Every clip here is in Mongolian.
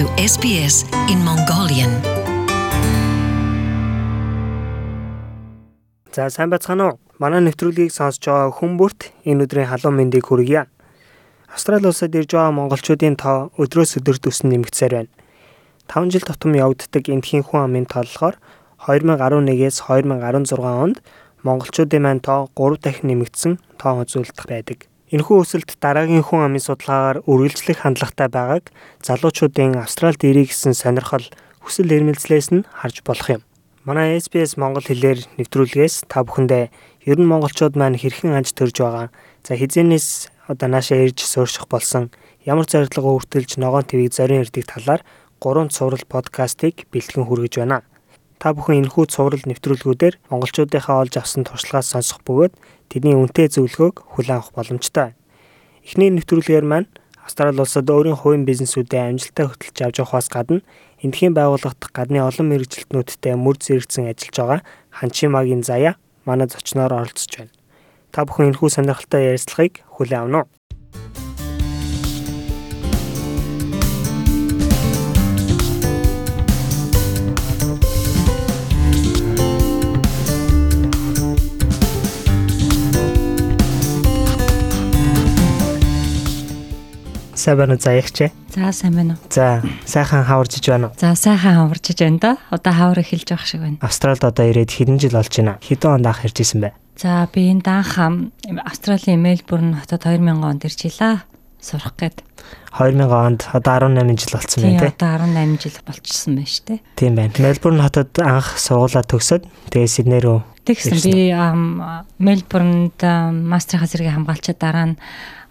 to SBS in Mongolian. За сайн байцгаана уу? Манай нэвтрүүлгийг сонсож байгаа хүн бүрт энэ өдрийн халуун мэндийг хүргье. Австрали улсад ирж байгаа монголчуудын тоо өдрөөс өдөрт өснө нэмэгдсээр байна. 5 жил тутам явагддаг эндхийн хүн амын тооллохоор 2011-ээс 2016 онд монголчуудын маань тоо 3 дахин нэмэгдсэн тоо үзүүлэлт байдаг. Энэхүү өсөлт дараагийн хүн амын судалгаагаар үргэлжлэх хандлагатай байгааг залуучуудын Австралид ирэх гэсэн сонирхол хүсэл эрмэлзлээс нь харж болох юм. Манай SBS Монгол хэлээр нэвтрүүлгээс та бүхэндээ ер нь монголчууд маань хэрхэн анж төрж байгаа. За хизэнээс одоо наашаа ирж суурших болсон ямар зорилго өөртөлж ногоон твийг зорин ирдэг талаар гурван цуврал подкастыг бэлтгэн хүргэж байна. Та бүхэн энэхүү цуврал нэвтрүүлгүүдээр монголчуудынхаа олж авсан туршлагаас сонсох бөгөөд тэдний үнэтэй зөвлөгөөг хүлээн авах боломжтой. Эхний нэвтрүүлгээр маань Австрали улсад өөрийн хувийн бизнесүүдээ амжилттай хөтлөж авч явахаас гадна эндхийн байгууллагт гадны олон мэрэгжилтнүүдтэй мөр зэрэгцэн ажиллаж байгаа Ханчимагийн заяа манай зочноор оролцож байна. Та бүхэн энэхүү сонирхолтой ярилцлагыг хүлээн авах нь. Сайн байна уу заягч. За сайн байна уу. За сайхан хаварж иж байна уу? За сайхан хаварж иж байна да. Одоо хавар эхэлж байх шиг байна. Австралид одоо ирээд хэдэн жил болж байна? Хэдэн онд анх ирж исэн бэ? За би энэ данх Австралийн Мельбурн хотод 2000 онд ирж илаа. Сурах гээд. 2000 онд одоо 18 жил болсон байна тий. Одоо 18 жил болчихсон байна шүү дээ. Тийм байна. Мельбурн хотод анх сургуулаа төгсөөд тэгээ Сидней рүү тэгсэн би Мельбурнд мастерын зэрэг хамгаалчаа дараа нь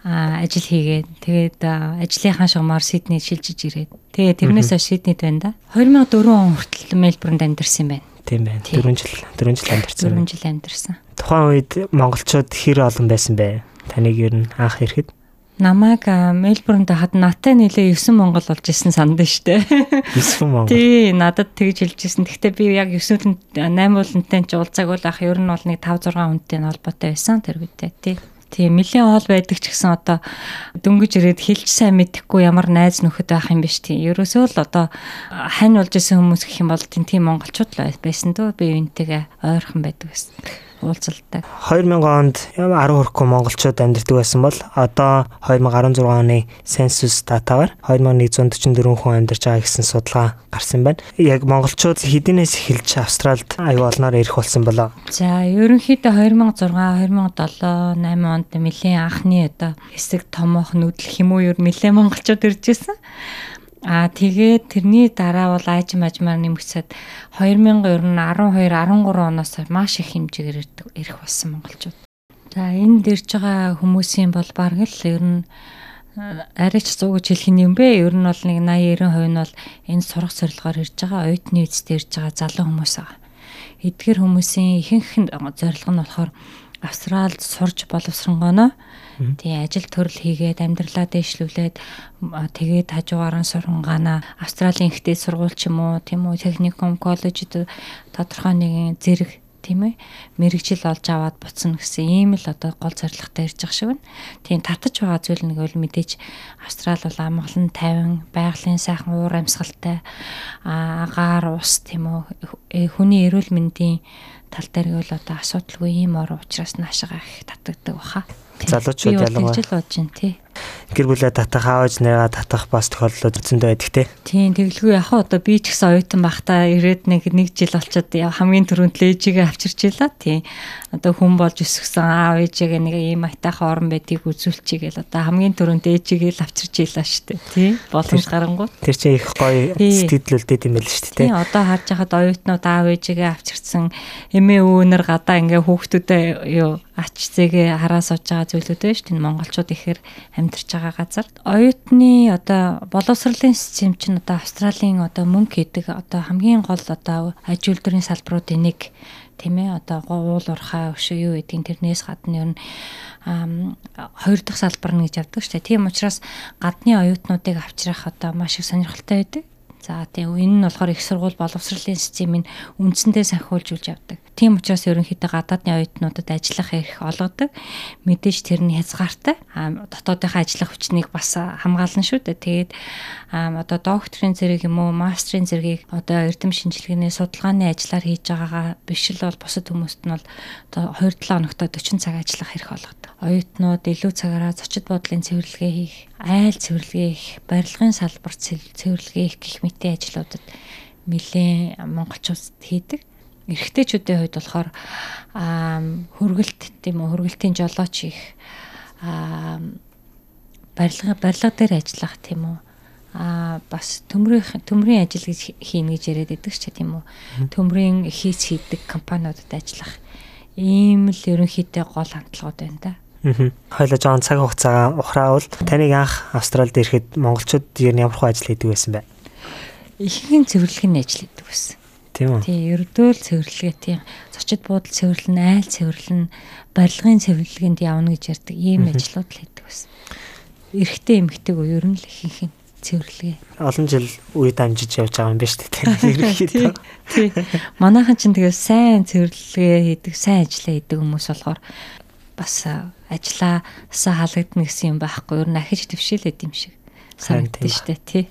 ажил хийгээд тэгээд ажлынхаа шугамар Сиднейд шилжиж ирээд тэгээд тэрнээс хойш Сиднейд байна да. 2004 он хүртэл Мельбурнд амьдарсан юм байна. Тийм байна. 4 жил 4 жил амьдарсан. 4 жил амьдарсан. Тухайн үед монголчууд хэр олон байсан бэ? Таныг ер нь анх ирэхэд намайг Мельбурнд хад натаа нилээ 9 монгол болж исэн санд штэ. 9 монгол. Тий, надад тэгж хэлжсэн. Гэхдээ би яг 9-нд 8 уулантай ч уулзааг бол ах ер нь бол нэг 5 6 хүнтэй холбоотой байсан тэр үедээ тий. Тийм нэлийн хоол байдаг ч гэсэн одоо дөнгөж ирээд хэлж сайн мэдэхгүй ямар найз нөхөд байх юм биш тийм. Ерөөсөө л одоо хань болж исэн хүмүүс гэх юм бол тийм монголчууд л байсан дөө би үүнтэйгээ ойрхон байдаг гэсэн уулзалтай. 2000 онд 10 хүрэхгүй монголчууд амьдардаг байсан бол одоо 2016 оны сенсус датагаар 2144 хүн амьдарч байгаа гэсэн судалгаа гарсан байна. Яг монголчууд хэдийнээс эхэлж Австралид аюу олноор ирэх болсон болоо. За ерөнхийдөө 2006 2007 8 онд нэлийн анхны одоо хэсэг томоох нүүдэл уу ер нэлээ монголчууд ирж ирсэн. Аа тэгээд тэрний дараа бол ааж мажмаар нэмэгсэд 2012 13 оноос маш их хэмжээгээр ирэх болсон монголчууд. За энд ирж байгаа хүмүүсийн бол бараг л ер нь арайч 100 гэж хэлэх юм бэ? Ер нь бол нэг 80 90% нь бол энэ сурах зорилгоор ирж байгаа оюутны эцэд ирж байгаа залуу хүмүүс байгаа. Эдгэр хүмүүсийн ихэнх зорилго нь болохоор Австралид сурж боловсронгоно. Тий ажил төрөл хийгээд амьдралаа дэвшлүүлээд тэгээд хажуугаар нь сурангаана Австралийн ихтэй сургууль ч юм уу тийм үү техникум коллежид тодорхой нэгэн зэрэг тийм ээ мэрэгжил олж аваад буцна гэсэн ийм л одоо гол зорилготой ирж байгаа шиг байна. Тийм татаж байгаа зүйл нэг бол мэдээж Австрал бол амгалан тайван, байгалийн сайхан уур амьсгалтай агаар ус тийм үү э, хүний эрүүл мэндийн тал дээр бол одоо асуудалгүй ийм ор учраас наашгаа их татагддаг баха. Залуучууд ялангуяа. Тэгж л бодож байна тий гэр бүлээ татах аавж нэраа татах бас тохиолдлууд зөндөө байдаг те. Тийм тэглгүй яг одоо би ч гэсэн оюутан байхдаа ирээд нэг нэг жил болчиход хамгийн түрүүнд лэжигээ авчирч илаа тийм. Одоо хүн болж өсгсөн аав ээжигээ нэг ийм айтайхан орон байдгийг үзүүлчихгээл одоо хамгийн түрүүнд ээжигээ л авчирч илаа штэ тийм. Боломж гарангууд. Тэр чинь их гоё сэтгэлдэлтэй юм байл штэ тийм. Тийм одоо харж хахад оюутнууд аав ээжигээ авчирсан эмээ өвөнөр гадаа ингээ хүүхдүүдэд юу ач зэгээ хараа сууж байгаа зүйлүүд шүү дээ. Монголчууд ихээр амьдарч байгаа газар. Оюутны одоо боловсролын систем чинь одоо Австралийн одоо мөнгө хийдэг одоо хамгийн гол одоо аж үйлдвэрийн салбаруудын нэг тийм ээ одоо уул урхаа өшөө юу гэдгийг тэрнээс гадна ер нь хоёр дахь салбар нь гэж явдаг шүү дээ. Тийм учраас гадны оюутнуудыг авчрах одоо маш их сонирхолтой байдаг. За тийм энэ нь болохоор их сургууль боловсролын системийг үндсэндээ санхуулж үлж явдаг. Тийм учраас ерөнхийдөө гадаадны оюутнуудад ажиллах эрх олгодог. Мэдээж тэр нь хязгаартай. Аа дотоодынхаа ажиллах хүчнийг бас хамгаална шүү дээ. Тэгээд аа одоо докторийн зэрэг юм уу, мастрын зэргийг одоо эрдэм шинжилгээний судалгааны ажиллаар хийж байгаагаа биш л бол бусад хүмүүст нь бол одоо 2-7 хоногт 40 цаг ажиллах эрх олгодог. Оюутнууд илүү цагаараа зочид бодлын цэвэрлэгээ хийх, айл цэвэрлэгээ хийх, барилгын салбар цэвэрлэгээ хийх гэх мэтийн ажлуудад нэлээд монголчууд хийдэг эрэгтэйчүүдийн хувьд болохоор хөргөлт тийм үү хөргөлтийн жолооч их барилга барилга дээр ажиллах тийм үү а бас төмрийн төмрийн ажил гэж хийнэ гэж яриад байдаг ч тийм үү төмрийн хийц хийдэг компаниудад ажиллах ийм л ерөнхийдөө гол хандлагууд байна да. Хойлоо жоон цаг хугацаа ухраавал таныг анх Австралид ирэхэд монголчууд ер нь ямар хөө ажил хийдэг байсан бэ? Ихэнх цэвэрлэгийн ажил хийдэг байсан. Тийм үү? Тий, ердөө л цэвэрлэгээ тий. Зочид буудал цэвэрлэн, айл цэвэрлэн, барилгын цэвэрлэгэнд явна гэж ярьдаг ийм ажлууд л хийдэг байсан. Эрэгтэй эмэгтэйг ер нь л ихэнх нь цэвэрлэгээ. Олон жил үе дамжиж явж байгаа юм шүү дээ. Ерөнхийдөө. Тий. Манайхан ч тэгээ сайн цэвэрлэгээ хийдэг, сайн ажиллаа хийдэг хүмүүс болохоор бас ажиллаасаа халагдана гэсэн юм байхгүй. Ер нь ахиж твшээлээд юм шиг санагдсан шүү дээ, тий.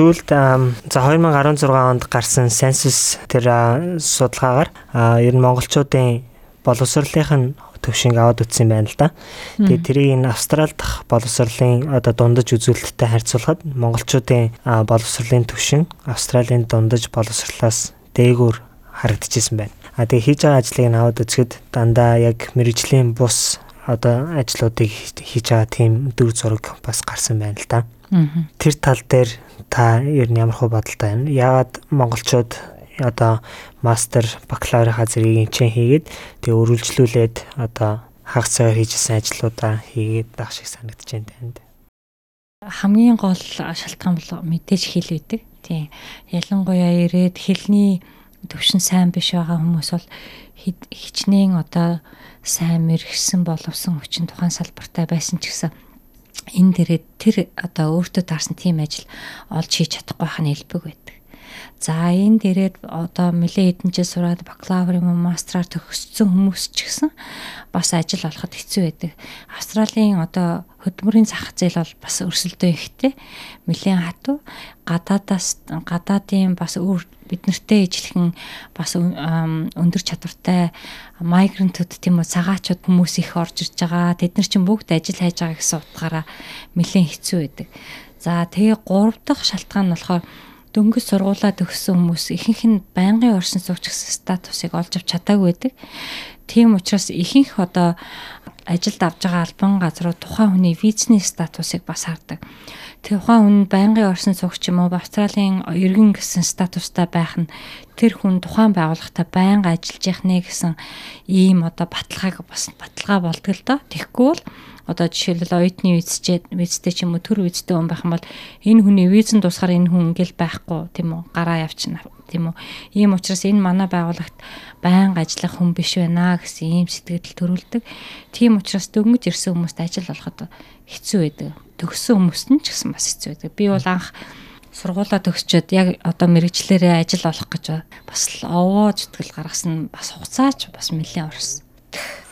Сүүлд за 2016 онд гарсан Census тэр судалгаагаар ер нь монголчуудын боловсролынх нь төвшинг аваад үтсэн байна л да. Тэгээд тэрийг энэ Австрал дахь боловсролын одоо дундаж үзүүлэлттэй харьцуулахад монголчуудын боловсролын төвшин Австралийн дундаж боловсролоос дээгүүр харагдчихсан байна. А тэгээ хийж байгаа ажлыг нь аваад үзэхэд дандаа яг мэрэгжлийн бус одоо ажлуудыг хийж байгаа тийм дүр зураг бас гарсан байна л да. Тэр тал дээр та ер нь ямар хөө бодолтой байна? Яагаад монголчууд одоо мастер бакалаврынхаа зэргийг чинь хийгээд тэгээ өргөлжлүүлээд одоо хагас цагаар хийжсэн ажлуудаа хийгээд байх шиг санагдаж байна танд. Хамгийн гол шалтгаан бол мэдээж хэл үүдэг. Тийм. Ялангуяа ирээд хэлний төвшин сайн биш байгаа хүмүүс бол хичнээн одоо сайн мэрэгсэн боловсон хүчин тухайн салбартай байсан ч гэсэн энэ дээрээ тэр одоо өөртөө таарсан тийм ажил олж хийж чадахгүй байх нь элбэг байдаг. За энэ дээрээ одоо нэлээ хэдэн жил сураад бакалавр юм уу мастраар төгссөн хүмүүс ч гэсэн бас ажил олоход хэцүү байдаг. Австралийн одоо хөдөлмөрийн зах зээл бол бас өрсөлдөө ихтэй. Нэлээд хатуу гадаадаас гадаадын бас өөр бид нартэй ижилхэн бас өндөр чадвартай майгрантууд тийм үү цагаачууд хүмүүс их орж ирж байгаа. Тэд нар чинь бүгд ажил хайж байгаа гэсэн утгаараа нэлээд хэцүү байдаг. За тэгээ гурав дахь шалтгаан нь болохоор дөнгөж сургуулаа төгссөн хүмүүс ихэнх нь байнгын оршин суугч гэсэн статусыг олж авч чадаагүй байдаг. Тийм учраас ихэнх одоо ажилд авж байгаа албан газрууд тухайн хүний визний статусыг бас хардаг. Тухайн хүн байнгын оршин суугч юм уу Австралийн иргэн гэсэн статустай байх нь тэр хүн тухайн байгууллагатай байнга ажиллаж явах нэ гэсэн ийм одоо баталгааг бас баталгаа болдог л доо. Тэгэхгүй бол одоо жишээлбэл оюутны визчээ визтэй ч юм уу төр визтэй хүн байх юм бол энэ хүний визэн тусгаар энэ хүн ингээл байхгүй тийм үү гараа явчихна тийм үү ийм учраас энэ манай байгууллагт байнга ажиллах хүн биш байна гэсэн ийм сэтгэл төрүүлдэг тийм учраас дөнгөж ирсэн хүмүүст ажил олоход хэцүү байдаг төгссөн хүмүүст нь ч гэсэн бас хэцүү байдаг. Би бол анх сургуулаа төгсчөөд яг одоо мэрэгчлэрээ ажил олох гэж бас овоо зүтгэл гаргасан бас хугацаач бас нэлээд орсон.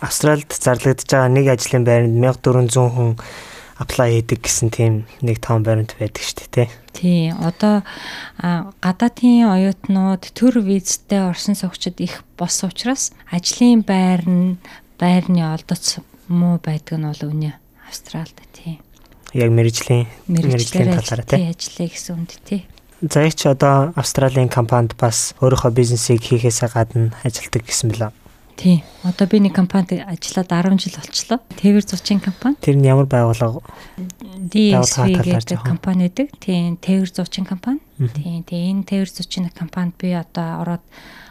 Австралид зарлагдж байгаа нэг ажлын байранд 1400 хүн аплай хийдэг гэсэн тийм нэг том баримт байдаг шүү дээ тий. Одоо гадаадын оюутнууд төр визтэй орсон суугчид их бос учраас ажлын байр нь байрны олдоц муу байдаг нь бол үнэ Австралид тий яг мэрэгжлийн мэрэгжлийн талаараа тий ажиллая гэсэн үнд тий. За их ч одоо Австралийн компанид бас өөрийнхөө бизнесийг хийхээсээ гадна ажилдаг гэсэн мөлөө. Тий. Одоо би нэг компанид ажиллаад 10 жил болчлоо. Тэвэр зучин компани. Тэр нь ямар байгууллага? DSV гэдэг компани гэдэг. Тий, тэвэр зучин компани. Тий, тий энэ тэвэр зучин компанид би одоо ороод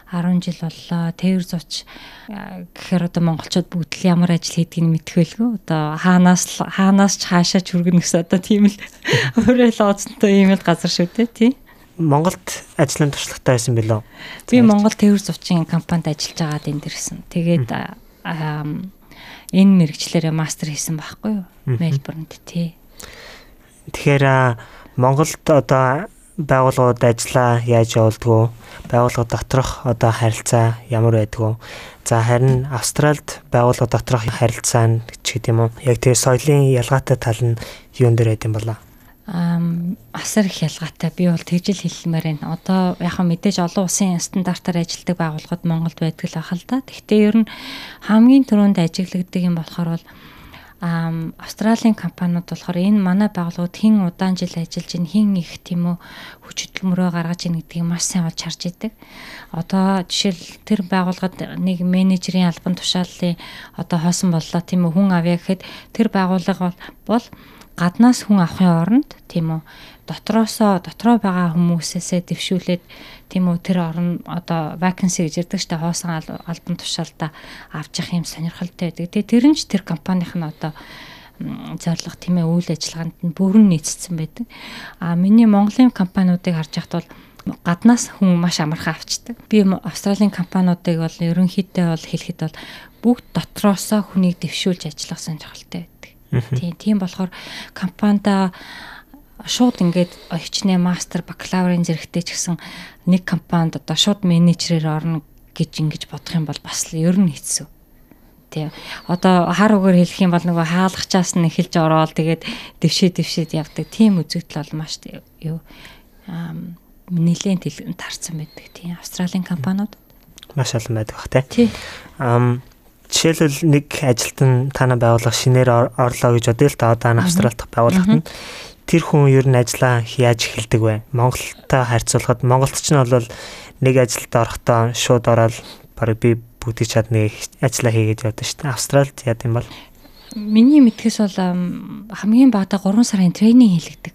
10 жил боллоо. Тээвэр зуч гэхээр одоо монголчууд бүгд л ямар ажил хийдгийг мэдхэлгүй. Одоо хаанаас хаанаас ч хаашаа ч хүргэнэ гэсэн одоо тийм л өөрөө л оцонтой ийм л газар шүү дээ тий. Монголд ажлын туршлагатай байсан билүү? Би Монгол тээвэр зучин компанид ажиллаж байгаад энд ирсэн. Тэгээд энэ мэрэгчлэрээ мастер хийсэн байхгүй юу? Мельбурнд тий. Тэгэхээр Монголд одоо байгууллагууд ажиллаа яаж явуулдгүү? Байгууллага доторх одоо харилцаа ямар байдгүү? За харин Австральд байгууллага доторх харилцаа нь ч гэдэм юм уу? Яг тэр соёлын ялгаатай тал нь юун дээр байд юм болоо? Асар их ялгаатай. Би бол тэгжил хэлмээр байна. Одоо яг мэдээж олон улсын стандартаар ажилладаг байгууллагууд Монголд байдаг л ахал та. Гэхдээ ер нь хамгийн түрүүнд ажиглагддаг юм болохоор бол Австралийн компаниуд болохоор энэ манай байгууллагууд хэн удаан жил ажиллаж ин хэн их тийм үү хүч хөдөлмөрөө гаргаж ийн гэдгийг маш сайн олж харж идэг. Одоо жишээл тэр байгууллагад нэг менежерийн албан тушааллын одоо хоосон боллоо тийм үү хүн авъя гэхэд тэр байгууллага бол гаднаас хүн авахын оронд тийм үү дотроосоо дотроо байгаа хүмүүсээсээ дэвшүүлээд тийм үү тэр орн одоо vacancy гэж ярьдаг штэ хоосон албан тушаалтаа авч явах юм сонирхолтой байдаг. Тэгээ тэр нь ч тэр компанийх нь одоо зорилго тийм ээ үйл ажиллагаанд нь бүрэн нийцсэн байдаг. А миний Монголын компаниудыг харж байхад бол гаднаас хүн маш амархан авчдаг. Би Австралийн компаниудыг бол ерөнхийдөө бол хэлэхэд бол бүгд дотроосоо хүнийг дэвшүүлж ажиллах сонирхолтой Тийм тийм болохоор компанида шууд ингээд хичнээн мастер бакалаврын зэрэгтэй ч гэсэн нэг компанид одоо шууд менежерээр орно гэж ингэж бодох юм бол бас л ер нь хэцүү. Тий. Одоо хар үгээр хэлэх юм бол нөгөө хаалгачаас нь эхэлж ороод тэгээд дэвшээ дэвшээд явдаг. Тийм үзэгдэл бол маш юу нэлээд тарцсан байдаг. Тийм. Австралийн компаниуд маш олон байдаг бах тий. Ам Жишээлбэл нэг ажилтан танаа байгууллага шинээр орлоо гэж бодъё л та одоо Австралид байгууллагад нь тэр хүн ер нь ажиллаа яаж эхэлдэг вэ? Монголтой харьцуулахад Монголд ч нь бол нэг ажилд орохдоо шууд ороод баг би бүгдийг чадна ажиллаа хийгээд явдаг шүү дээ. Австралид яа гэм бол Миний мэдгээс бол хамгийн багадаа 3 сарын тренинг хийлэгдэг.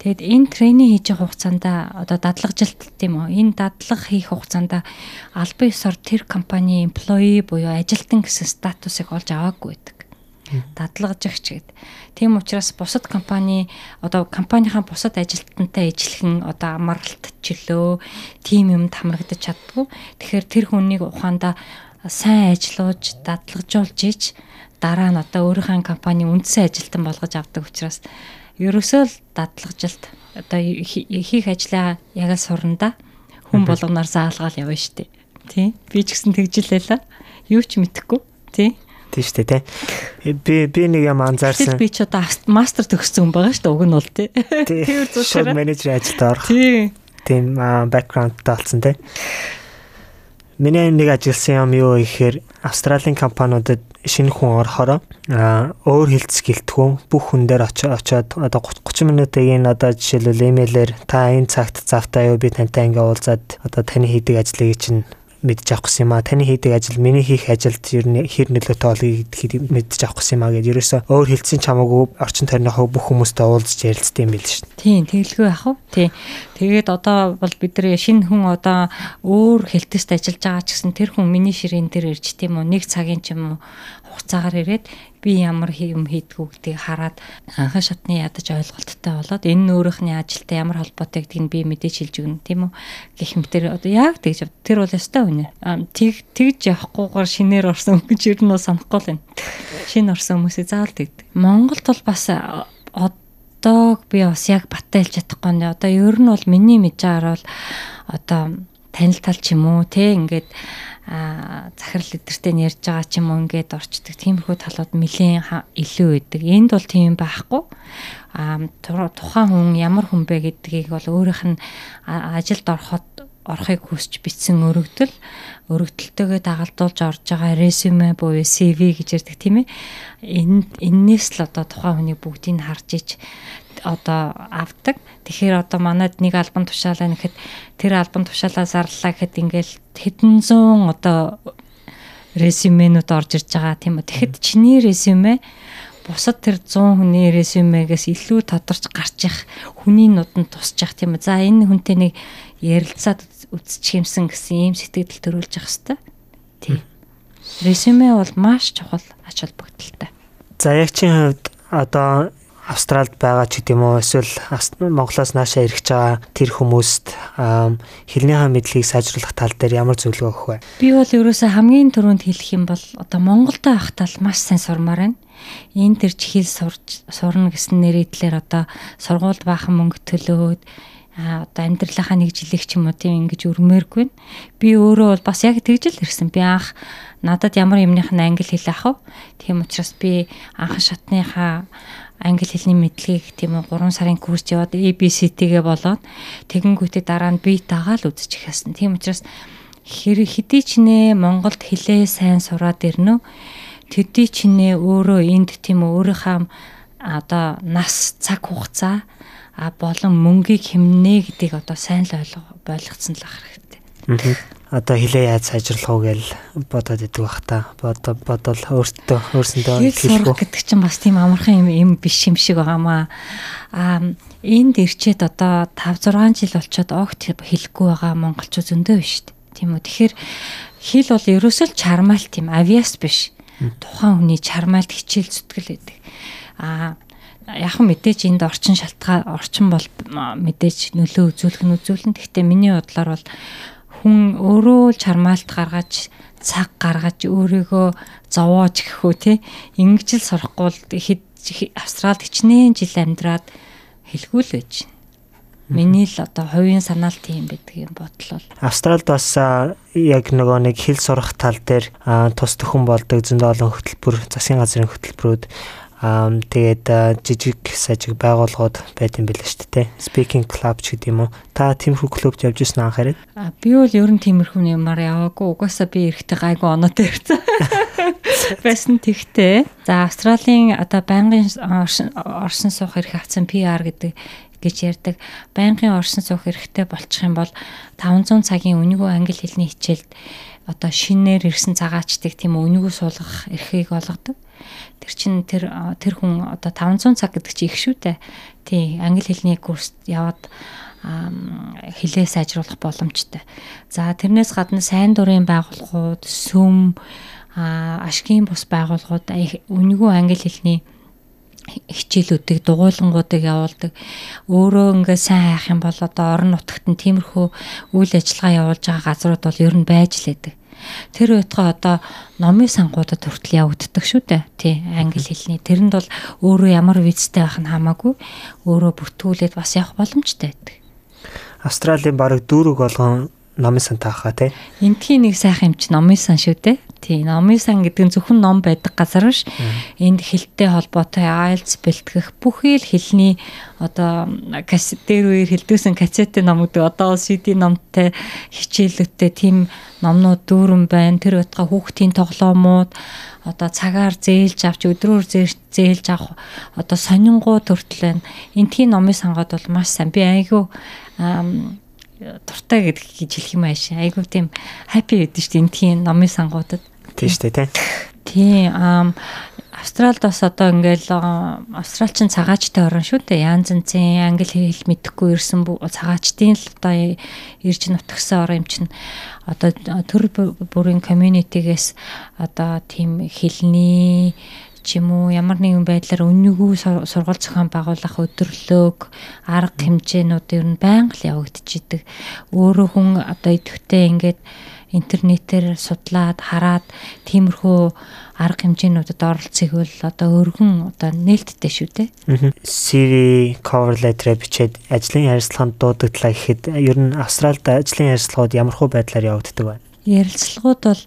Тэгэд энэ тренинг хийж байгаа хугацаанд одоо дадлагжилт тийм үү? Энэ дадлага хийх хугацаанд албан ёсоор тэр компани employee буюу ажилтан гэсэн статусыг олж аваагүй байдаг. Дадлагжигч гэд. Тийм учраас бусад компани одоо компанийн бусад ажилтнтай ижилхэн одоо амралт чөлөө тийм юм хамрагдаж чаддгүй. Тэгэхээр тэр хүнийг ухаанда сайн ажиллаж, дадлагжуулж ич дараа нь одоо өөрийнхөө компани үндсэн ажилтан болгож авдаг учраас ерөөсөө л дадлагжилт одоо хийх ажлаа яг л сурнда хүн болгоноор заалгаал явна штэ. Тий. Би ч гэсэн тэгжилээ л. Юу ч мэдэхгүй. Тий. Тийм шүү дээ тий. Би би нэг юм анзаарсан. Би ч одоо мастер төгссөн хүн байгаа шүү дээ. Уг нь бол тий. Тэр зөвшөөрө менежер ажилд орох. Тий. Тийм бэкграундтай болсон тий. Миний нэг ажилласан юм юу гэхээр Австралийн компаниудад шинэ хүн орохороо өөр хэлц гэлтгүү бүх хүн дээр очиод одоо 30 минутыг энэ одоо жишээлбэл имэйлээр та энэ цагт завтаа юу би тантай ингээ уулзаад одоо таны хийдэг ажлыг чинь мэдж авах гэсэн юм а. Таны хийдэг ажил миний хийх ажилд ер нь хэр нөлөөтэй болгийг гэдгийг мэдж авах гэсэн юм а гэж ерөөсөө өөр хэлцэн чамаагүй орчин тойрныхоо бүх хүмүүстэй уулзж ярилцдаг юм биш шүү. Тийм, тэгэлгүй ах уу? Тий. Тэгээд одоо бол бид нар шинэ хүн одоо өөр хэлтэст ажиллаж байгаа ч гэсэн тэр хүн миний ширээн дээр ирж тийм үү нэг цагийн ч юм уу хугацаагаар ирээд би ямар юм хийдгүү гэдгийг хараад анхан шатны ядаж ойлголттой болоод энэ нөөрийнхний ажилтай ямар холбоотой гэдгийг би мэдээж хэлж өгнө. Тийм үү? Гэх мэтэр одоо яг тэгж тэр бол өстой үнэ? Тэг тэгж явахгүйгээр шинээр орсон гэж ер нь санахгүй л байна. Шинэ орсон хүмүүсээ заавал тэгдэг. Монголд бол бас одоо би бас яг баттай хэлж чадахгүй нэ одоо ер нь бол миний байгаа бол одоо танил тал ч юм уу те ингээд захирал эдэртэй ярьж байгаа ч юм уу ингээд орчдөг. Тиймэрхүү талууд нэлийн илүү байдаг. Энд бол тийм байхгүй. А тухайн хүн ямар хүн бэ гэдгийг бол өөрийнх нь ажилд ороход орохыг хүсч бичсэн өргөдөл өргөдөлтөөгөө дагалдуулж орж байгаа резюме буюу CV гэж ярьдаг тийм ээ. Энэ энээс л одоо тухайн хүний бүгдийг харж ич одоо авдаг. Тэгэхээр одоо манад нэг альбом тушаалаа нэхэд тэр альбом тушаалаа зарлаа гэхэд ингээл хэдэн зуун одоо резюменүүд орж ирж байгаа тийм үү. Тэгэхэд чиний резюме бусад тэр 100 хүний резюмегээс илүү тодорч гарч явах хүний нуданд тусч явах тийм үү. За энэ хүнтэй нэг ярилцаад үзчих юмсан гэсэн ийм сэтгэл төрүүлж явах хэвээр. Тийм. Резюме бол маш чухал ач холбогдолтой. За яг чинь хувьд одоо Австралид байгаа ч гэдэм үү эсвэл Монголоос наашаа ирэх байгаа тэр хүмүүст хэлнийхээ мэдлэгийг сайжруулах тал дээр ямар зөвлөгөө өгөх вэ? Би бол ерөөсөө хамгийн түрүүнд хэлэх юм бол одоо Монголдо байхдаа маш сайн сурмаар байна. Энд тэр чихэл сурж сурна гэсэн нэрийдлэр одоо сургуульд баахан мөнгө төлөөд а одоо амьдралынхаа нэг жилиг ч юм уу тийм ингэж өрмөөргүй. Би өөрөө бол бас яг тэгж л ирсэн. Би анх надад ямар юмных нь англи хэл ах вэ? Тийм учраас би анхан шатныхаа англи хэлний мэдлэгийг тийм үү 3 сарын курс яваад ABCT-гээ болоод тэгэнгүүтээ дараа нь би дагаал үзэж ихсэн. Тийм учраас хэр хэдий ч нэ Монголд хэлээ сайн сураад ирнэ. Төдий ч нэ өөрөө энд тийм үү өөрийнхөө одоо нас цаг хугацаа а болон мөнгийг хэмнэ гэдгийг одоо сайн л ойлгоцсон л ах хэрэгтэй. Одоо хилээ яаж сайжруулах уу гэж бодоод идэг бах та. Бодо бодол өөртөө өөрсөндөө хэлэх гэдэг чинь бас тийм амархан юм юм биш юм шиг байгаамаа. Аа энд ирчээд одоо 5 6 жил болчоод огт хэлэхгүй байгаа монголчууд зөндөө биш. Тийм үү. Тэгэхээр хэл бол ерөөсөө л чармаалт юм авиас биш. Тухайн хүний чармаалт хичээл зүтгэл гэдэг. Аа яг мэдээж энд орчин шалтгаан орчин бол мэдээж нөлөө үзүүлэх нь үзүүлэн. Гэхдээ миний бодлоор бол хүн өөрөө л чармаалт гаргаж цаг гаргаж өөрийгөө зовоож гэхүү те ингэж л сурахгүй л Австралид хичнээн жил амьдраад хэлгүй л байж байна. Миний л одоо хувийн санаал тийм байдаг юм бодлол. Австралид бас яг нөгөө нэг хэл сурах тал дээр тус төхөн болдог зөндөө олон хөтөлбөр, засгийн газрын хөтөлбөрүүд Аа тэгээд жижиг сажиг байгууллагууд байт юм билээ шүү дээ. Speaking club ч гэдэг юм уу. Та тиймэрхүү клубт явж ирсэн анхаарал? Аа би бол ер нь тиймэрхүү юмар яваагүй. Угаасаа би эрэхтэй гайгүй оноотой ирсэн. Байсан тэгтээ. За Австралийн одоо байнгын оршин суух эрх авсан PR гэдэг гэж ярьдаг. Байнгын оршин суух эрхтэй болчих юм бол 500 цагийн үнэгүй англи хэлний хичээлд одоо шинээр ирсэн цагаачдыг тийм үнэгүй суулгах эрхийг олгодог. Тэр чин тэр тэр хүн одоо 500 цаг гэдэг чи их шүү дээ. Тий, англи хэлний курст яваад хэлээ сайжруулах боломжтой. За тэрнээс гадна сайн дурын байгууллагууд, сүм, ашгийн бус байгууллагууд үнэгүй англи хэлний хичээлүүдийг дугуйлангуудыг явуулдаг. Өөрөө ингээ сайн хайх юм бол одоо орон нутагт нь тиймэрхүү үйл ажиллагаа явуулж байгаа газрууд бол ер нь байж лээдэг. Тэр байтугай одоо номын сангуудад хүртэл явагддаг шүү дээ. Тий, англи хэлний. Тэрэнд бол өөрөө ямар визтэй байх нь хамаагүй өөрөө бүртгүүлээд бас явах боломжтой байдаг. Австралийн бараг дүүрэг болгон номын сан таахаа тий. Эндхийн нэг сайхан юм чи номын сан шүү дээ. Тий, номын сан гэдэг нь зөвхөн ном байдаг газар биш. Энд хэлтэй холбоотой IELTS бэлтгэх бүхий л хэлний одоо кассет дээр үеэр хэлдэгсэн кассетын номууд одоо CD номтой хичээлүүдтэй тийм номнууд дүүрэн байна. Тэр байтга хүүхдийн тоглоомууд одоо цагаар зээлж авч өдрөөр зээлж авах одоо сонингууд хүртэл байна. Эндхийн номын сангууд бол маш сайн. Би айгүй дуртай гэдэг гэж хэлэх юм ааш. Айгүй тийм хаппи байдэн шүү дээ эндхийн номын сангуудад. Тийм шүү дээ тий. Тийм Австралид бас одоо ингээл австралчин цагаачтай орн шүү дээ. Янз янзын англи хэл мэдэхгүй ирсэн цагаачдын л одоо ирж нутгсан орн юм чинь одоо төр бүрийн community-гээс одоо тийм хэлний ч юм уу ямар нэгэн байдлаар үнэгүй сургууль зохион байгуулах өдөрлөг арга хэмжээнүүд ер нь байнга л явагдчихидэг. Өөрөө хүн одоо идэвхтэй ингээд интернетээр судлаад хараад тиймэрхүү арга хэмжээнүүдэд оролцох бол одоо өргөн одоо нээлттэй шүү дээ. CV cover letter бичээд ажлын ярилцлаганд дуудагдлаа гэхэд ер нь Австралид ажлын ярилцлагууд ямархуу байдлаар явагддаг байна? Ярилцлагууд бол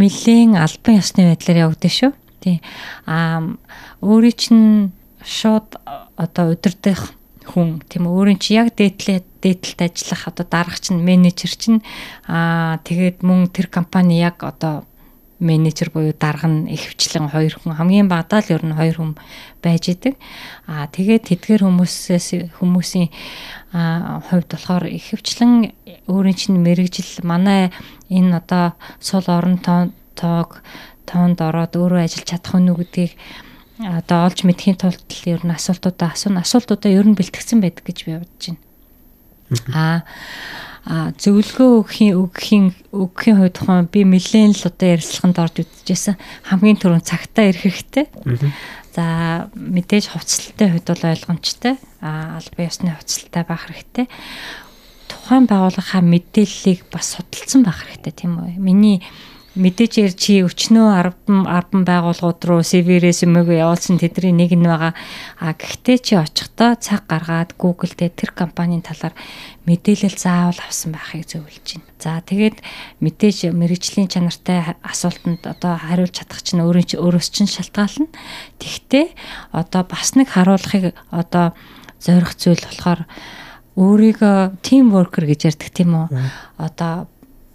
нэлээд албан ёсны байдлаар явагдаж шүү. Тий. Аа өөрийн чинь шууд одоо удирдах хүн тийм өөрийн чи яг дээдлээ дээдлэлд ажиллах одоо дарагч нь менежер чинь аа тэгээд мөн тэр компани яг одоо менежер буюу дарга нь ихвчлэн хоёр хүн хамгийн багадаа л ер нь хоёр хүн байж идэг. Аа тэгээд тэдгээр хүмүүсээс хүмүүсийн аа хувьд болохоор ихвчлэн өөрийн чинь мэрэгжил манай энэ одоо сул орон тоог тоонд ороод өөрөө ажиллаж чадах нь гэдгийг одоо олж мэдхийн тулд ер нь асуултуудаа асууна. Асуултуудаа ер нь бэлтгэсэн байдаг гэж би бодож байна. Аа зөвлөгөө өгөхийн өгөхийн өгөхийн хувьд тухайн би нэлээд л одоо ярилцлаганд орж үдчихсэн хамгийн түрүүнд цагтаа ирэх хэрэгтэй. За мэдээж хувцастай хувьд бол ойлгомжтой. А албан ёсны хувцастай байх хэрэгтэй. Тухайн байгууллагынхаа мэдээллийг бас судалсан байх хэрэгтэй тийм үү? Миний мэдээж яар чи өчнөө 10 10 байгууллагууд руу CV-рээс өмөөгөө явуулсан тэдний нэг нь байгаа. А гэхдээ чи очихдоо цаг гаргаад Google дээр тэр компанийн талаар мэдээлэл заавал авсан байхыг зөвлөж байна. За тэгээд мэдээж мэрэгжлийн чанартай асуултанд одоо хариулж чадах чинь өөрөө чи өөрөөс чинь шалтгаална. Тэгвэл одоо бас нэг харуулахыг одоо зорих зүйл болохоор өөрийгөө team worker гэж ярьдаг тийм үү? Одоо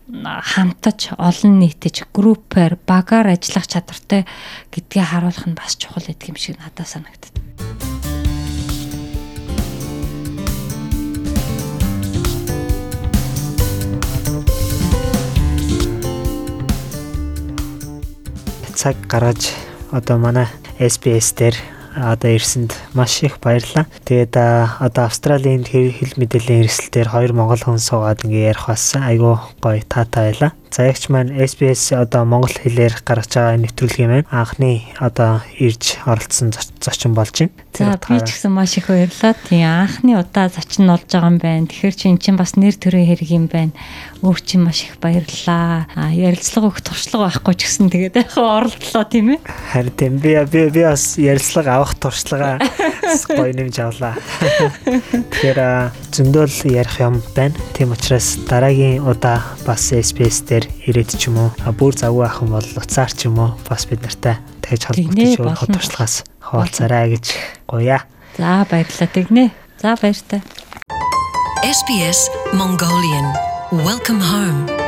хамтаж олон нийтэж группээр багаар ажиллах чадвартай гэдгийг харуулах нь бас чухал гэдэг юм шиг надад санагдав. цаг гаргаж одоо манай SBS дээр одоо ирсэнд маш их баярлалаа. Тэгээд одоо Австралийн хэл мэдээллийн хэрэгсэл дээр хоёр монгол хүн суугаад ингээ ярих болсон. Айгуу гоё таатай байлаа. За ягч маань SBS одоо монгол хэлээр гаргаж байгаа нэвтрүүлгийн маань анхны одоо ирж оролцсон зочин болж байна. За би ч гэсэн маш их баярлалаа. Тийм анхны удаа зочин болж байгаа юм байна. Тэгэхээр чи эн чинь бас нэр төрөө хэрэг юм байна. Өөр чинь маш их баярлалаа. А ярилцлага өгөх туршлага байхгүй ч гэсэн тэгээд яг оролдлоо тийм ээ. Харин тийм би би би бас ярилцлага авах туршлага гоё нэмж авлаа. Тэгэхээр зөндөл ярих юм байна. Тийм учраас дараагийн удаа бас SBS дээр ирээд ч юм уу бүр завгүй ахын бол уцаар ч юм уу бас бид нартай тэгж холбогдож өөр туршлагаас хуваалцарай гэж гуя. За баярлалаа тэгнэ. За баяртай. SBS Mongolian Welcome home.